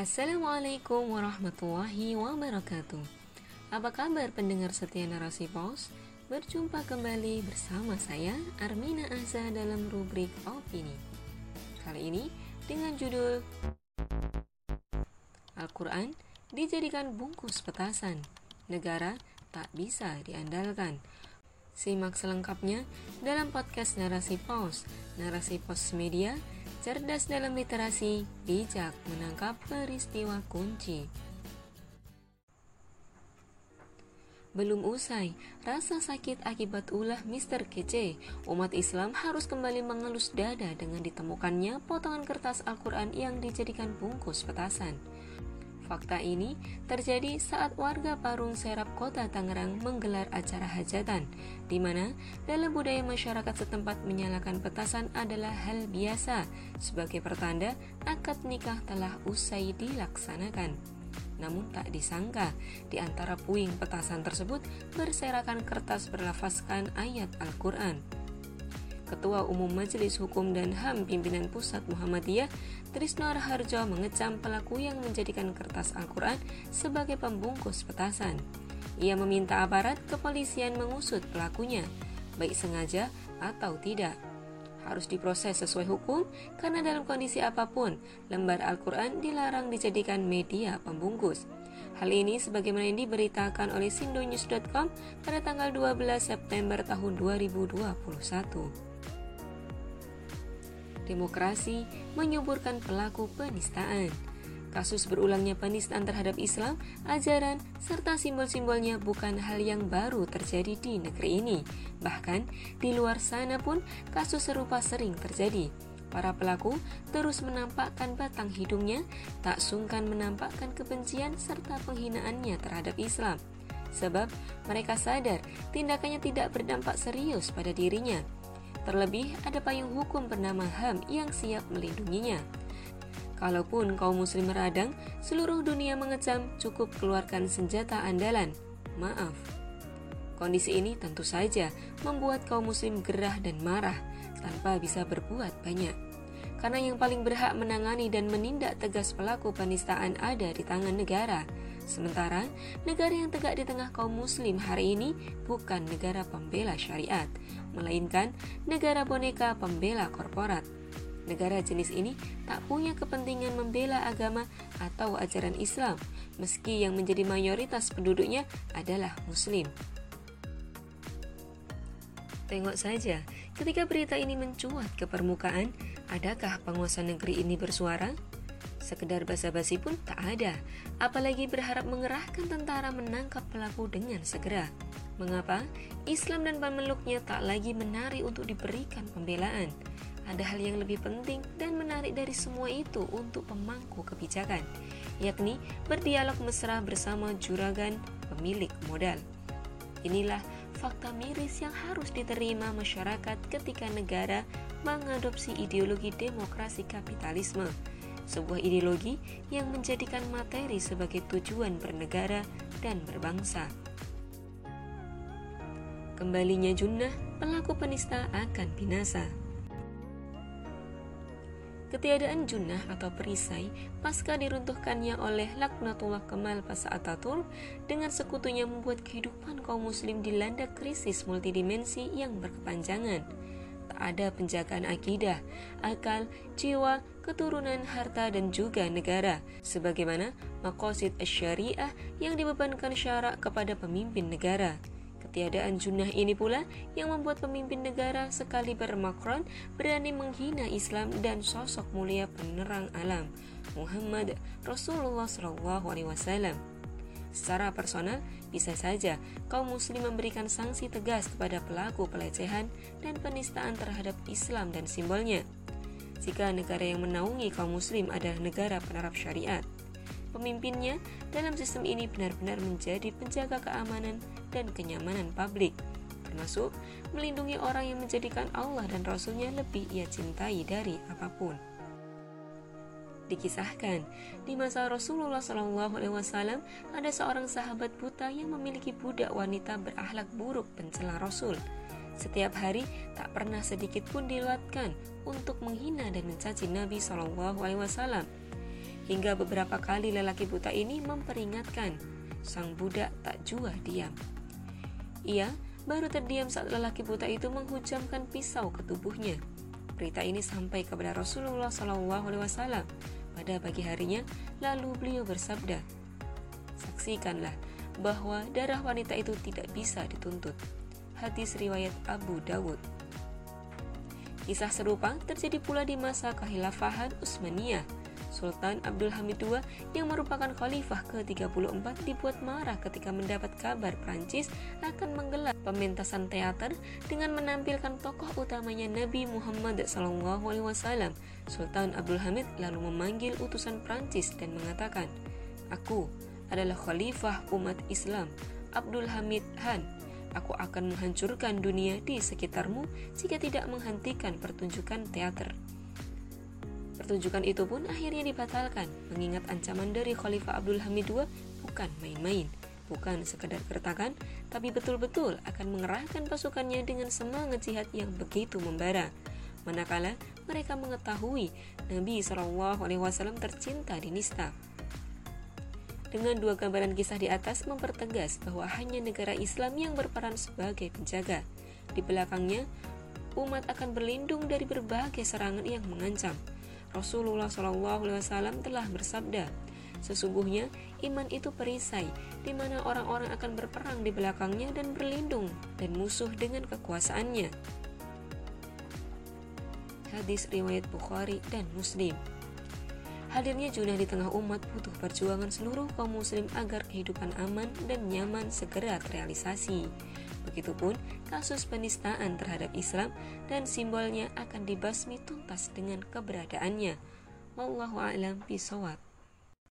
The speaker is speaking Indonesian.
Assalamualaikum warahmatullahi wabarakatuh. Apa kabar pendengar setia narasi pos? Berjumpa kembali bersama saya Armina Azza dalam rubrik Opini. Kali ini dengan judul Al-Quran dijadikan bungkus petasan. Negara tak bisa diandalkan. Simak selengkapnya dalam podcast Narasi Pos Narasi Pos Media cerdas dalam literasi, bijak menangkap peristiwa kunci. Belum usai, rasa sakit akibat ulah Mr. Kece, umat Islam harus kembali mengelus dada dengan ditemukannya potongan kertas Al-Quran yang dijadikan bungkus petasan. Fakta ini terjadi saat warga Parung Serap Kota Tangerang menggelar acara hajatan, di mana dalam budaya masyarakat setempat menyalakan petasan adalah hal biasa sebagai pertanda akad nikah telah usai dilaksanakan. Namun tak disangka, di antara puing petasan tersebut berserakan kertas berlafazkan ayat Al-Quran. Ketua Umum Majelis Hukum dan HAM Pimpinan Pusat Muhammadiyah, Trisno Raharjo mengecam pelaku yang menjadikan kertas Al-Quran sebagai pembungkus petasan. Ia meminta aparat kepolisian mengusut pelakunya, baik sengaja atau tidak. Harus diproses sesuai hukum karena dalam kondisi apa pun, lembar Al-Quran dilarang dijadikan media pembungkus. Hal ini sebagaimana yang diberitakan oleh sindonews.com pada tanggal 12 September tahun 2021 demokrasi menyuburkan pelaku penistaan. Kasus berulangnya penistaan terhadap Islam, ajaran, serta simbol-simbolnya bukan hal yang baru terjadi di negeri ini. Bahkan di luar sana pun kasus serupa sering terjadi. Para pelaku terus menampakkan batang hidungnya, tak sungkan menampakkan kebencian serta penghinaannya terhadap Islam. Sebab mereka sadar tindakannya tidak berdampak serius pada dirinya, Terlebih, ada payung hukum bernama HAM yang siap melindunginya. Kalaupun kaum muslim meradang, seluruh dunia mengecam cukup keluarkan senjata andalan. Maaf. Kondisi ini tentu saja membuat kaum muslim gerah dan marah tanpa bisa berbuat banyak. Karena yang paling berhak menangani dan menindak tegas pelaku penistaan ada di tangan negara. Sementara, negara yang tegak di tengah kaum muslim hari ini bukan negara pembela syariat, melainkan negara boneka pembela korporat. Negara jenis ini tak punya kepentingan membela agama atau ajaran Islam, meski yang menjadi mayoritas penduduknya adalah Muslim. Tengok saja, ketika berita ini mencuat ke permukaan, adakah penguasa negeri ini bersuara? Sekedar basa-basi pun tak ada, apalagi berharap mengerahkan tentara menangkap pelaku dengan segera. Mengapa? Islam dan pemeluknya tak lagi menarik untuk diberikan pembelaan. Ada hal yang lebih penting dan menarik dari semua itu untuk pemangku kebijakan, yakni berdialog mesra bersama juragan pemilik modal. Inilah fakta miris yang harus diterima masyarakat ketika negara mengadopsi ideologi demokrasi kapitalisme sebuah ideologi yang menjadikan materi sebagai tujuan bernegara dan berbangsa. Kembalinya Junnah, pelaku penista akan binasa. Ketiadaan Junnah atau perisai pasca diruntuhkannya oleh Laknatullah Kemal Pasa Ataturk dengan sekutunya membuat kehidupan kaum muslim dilanda krisis multidimensi yang berkepanjangan ada penjagaan akidah, akal, jiwa, keturunan, harta, dan juga negara, sebagaimana makosid syariah yang dibebankan syarak kepada pemimpin negara. Ketiadaan junnah ini pula yang membuat pemimpin negara sekali bermakron berani menghina Islam dan sosok mulia penerang alam Muhammad Rasulullah SAW. Secara personal, bisa saja kaum muslim memberikan sanksi tegas kepada pelaku pelecehan dan penistaan terhadap Islam dan simbolnya. Jika negara yang menaungi kaum muslim adalah negara penerap syariat, pemimpinnya dalam sistem ini benar-benar menjadi penjaga keamanan dan kenyamanan publik, termasuk melindungi orang yang menjadikan Allah dan Rasulnya lebih ia cintai dari apa pun. Dikisahkan, di masa Rasulullah SAW ada seorang sahabat buta yang memiliki budak wanita berakhlak buruk pencela Rasul. Setiap hari tak pernah sedikit pun diluatkan untuk menghina dan mencaci Nabi SAW. hingga beberapa kali lelaki buta ini memperingatkan sang budak tak jua diam. Ia baru terdiam saat lelaki buta itu menghujamkan pisau ke tubuhnya. Berita ini sampai kepada Rasulullah SAW pada pagi harinya, lalu beliau bersabda, Saksikanlah bahwa darah wanita itu tidak bisa dituntut. Hadis riwayat Abu Dawud. Kisah serupa terjadi pula di masa kehilafahan Utsmaniyah Sultan Abdul Hamid II yang merupakan khalifah ke-34 dibuat marah ketika mendapat kabar Prancis akan menggelar pementasan teater dengan menampilkan tokoh utamanya Nabi Muhammad SAW. Sultan Abdul Hamid lalu memanggil utusan Prancis dan mengatakan, Aku adalah khalifah umat Islam, Abdul Hamid Han. Aku akan menghancurkan dunia di sekitarmu jika tidak menghentikan pertunjukan teater. Pertunjukan itu pun akhirnya dibatalkan, mengingat ancaman dari Khalifah Abdul Hamid II bukan main-main, bukan sekedar gertakan, tapi betul-betul akan mengerahkan pasukannya dengan semangat jihad yang begitu membara. Manakala mereka mengetahui Nabi Shallallahu Alaihi Wasallam tercinta di Nista. Dengan dua gambaran kisah di atas mempertegas bahwa hanya negara Islam yang berperan sebagai penjaga. Di belakangnya, umat akan berlindung dari berbagai serangan yang mengancam. Rasulullah SAW telah bersabda, Sesungguhnya iman itu perisai, di mana orang-orang akan berperang di belakangnya dan berlindung, dan musuh dengan kekuasaannya. Hadis riwayat Bukhari dan Muslim. Hadirnya Junah di tengah umat butuh perjuangan seluruh kaum muslim agar kehidupan aman dan nyaman segera terrealisasi. Begitupun kasus penistaan terhadap Islam dan simbolnya akan dibasmi tuntas dengan keberadaannya. Wallahu a'lam bishawab.